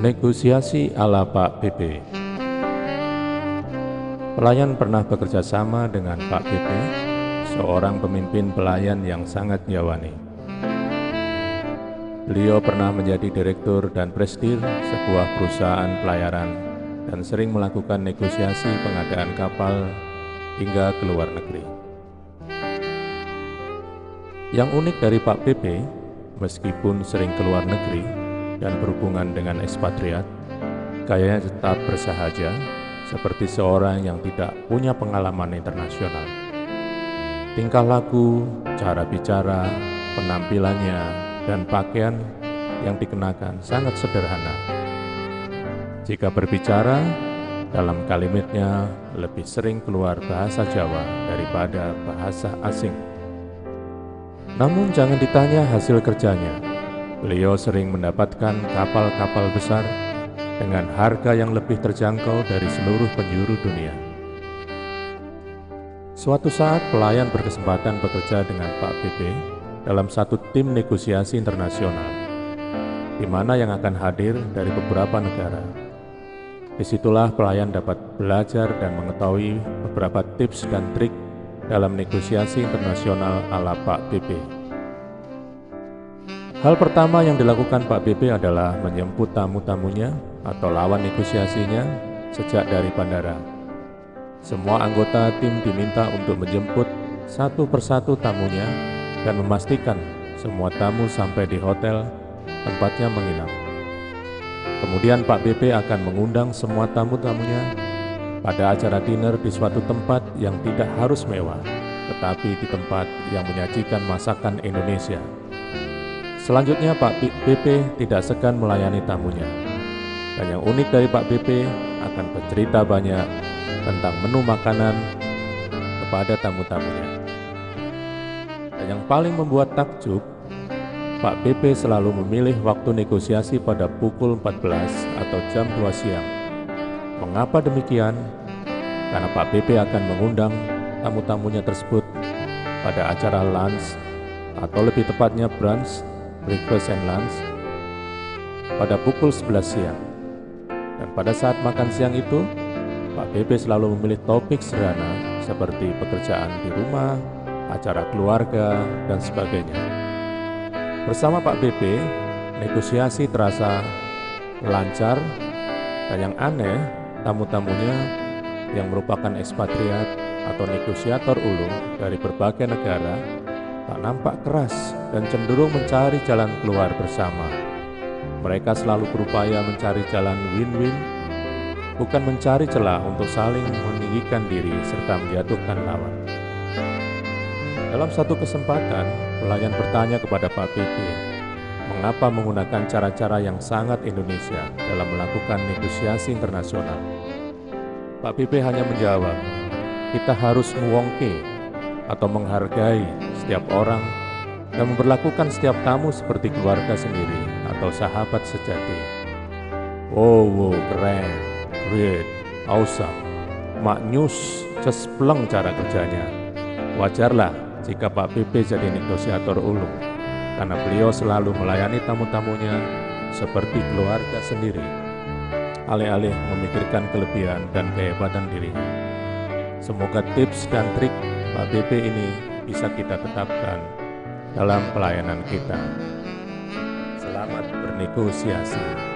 Negosiasi ala Pak BP Pelayan pernah bekerja sama dengan Pak BP, seorang pemimpin pelayan yang sangat nyawani. Beliau pernah menjadi direktur dan presdir sebuah perusahaan pelayaran dan sering melakukan negosiasi pengadaan kapal hingga ke luar negeri. Yang unik dari Pak PP, meskipun sering ke luar negeri dan berhubungan dengan ekspatriat, gayanya tetap bersahaja seperti seorang yang tidak punya pengalaman internasional. Tingkah laku, cara bicara, penampilannya, dan pakaian yang dikenakan sangat sederhana. Jika berbicara, dalam kalimatnya lebih sering keluar bahasa Jawa daripada bahasa asing. Namun jangan ditanya hasil kerjanya. Beliau sering mendapatkan kapal-kapal besar dengan harga yang lebih terjangkau dari seluruh penjuru dunia. Suatu saat pelayan berkesempatan bekerja dengan Pak BP dalam satu tim negosiasi internasional, di mana yang akan hadir dari beberapa negara. Di situlah pelayan dapat belajar dan mengetahui beberapa tips dan trik dalam negosiasi internasional ala Pak BP. Hal pertama yang dilakukan Pak BP adalah menjemput tamu-tamunya atau lawan negosiasinya sejak dari bandara. Semua anggota tim diminta untuk menjemput satu persatu tamunya dan memastikan semua tamu sampai di hotel tempatnya menginap. Kemudian Pak BP akan mengundang semua tamu-tamunya pada acara dinner di suatu tempat yang tidak harus mewah, tetapi di tempat yang menyajikan masakan Indonesia. Selanjutnya Pak BP tidak segan melayani tamunya. Dan yang unik dari Pak BP akan bercerita banyak tentang menu makanan kepada tamu-tamunya. Dan yang paling membuat takjub, Pak BP selalu memilih waktu negosiasi pada pukul 14 atau jam 2 siang. Mengapa demikian? Karena Pak BP akan mengundang tamu-tamunya tersebut pada acara lunch atau lebih tepatnya brunch breakfast and lunch pada pukul 11 siang. Dan pada saat makan siang itu, Pak BP selalu memilih topik sederhana seperti pekerjaan di rumah, acara keluarga, dan sebagainya. Bersama Pak BP, negosiasi terasa lancar dan yang aneh, tamu-tamunya yang merupakan ekspatriat atau negosiator ulung dari berbagai negara tak nampak keras dan cenderung mencari jalan keluar bersama. Mereka selalu berupaya mencari jalan win-win, bukan mencari celah untuk saling meninggikan diri serta menjatuhkan lawan. Dalam satu kesempatan, pelayan bertanya kepada Pak PP, mengapa menggunakan cara-cara yang sangat Indonesia dalam melakukan negosiasi internasional. Pak PP hanya menjawab, kita harus muwongke atau menghargai setiap orang dan memperlakukan setiap tamu seperti keluarga sendiri atau sahabat sejati. Wow, wow keren, great, awesome, maknyus, cespleng cara kerjanya. Wajarlah jika Pak PP jadi negosiator ulung, karena beliau selalu melayani tamu-tamunya seperti keluarga sendiri, alih-alih memikirkan kelebihan dan kehebatan dirinya. Semoga tips dan trik Pak BP ini bisa kita tetapkan dalam pelayanan kita. Selamat bernegosiasi.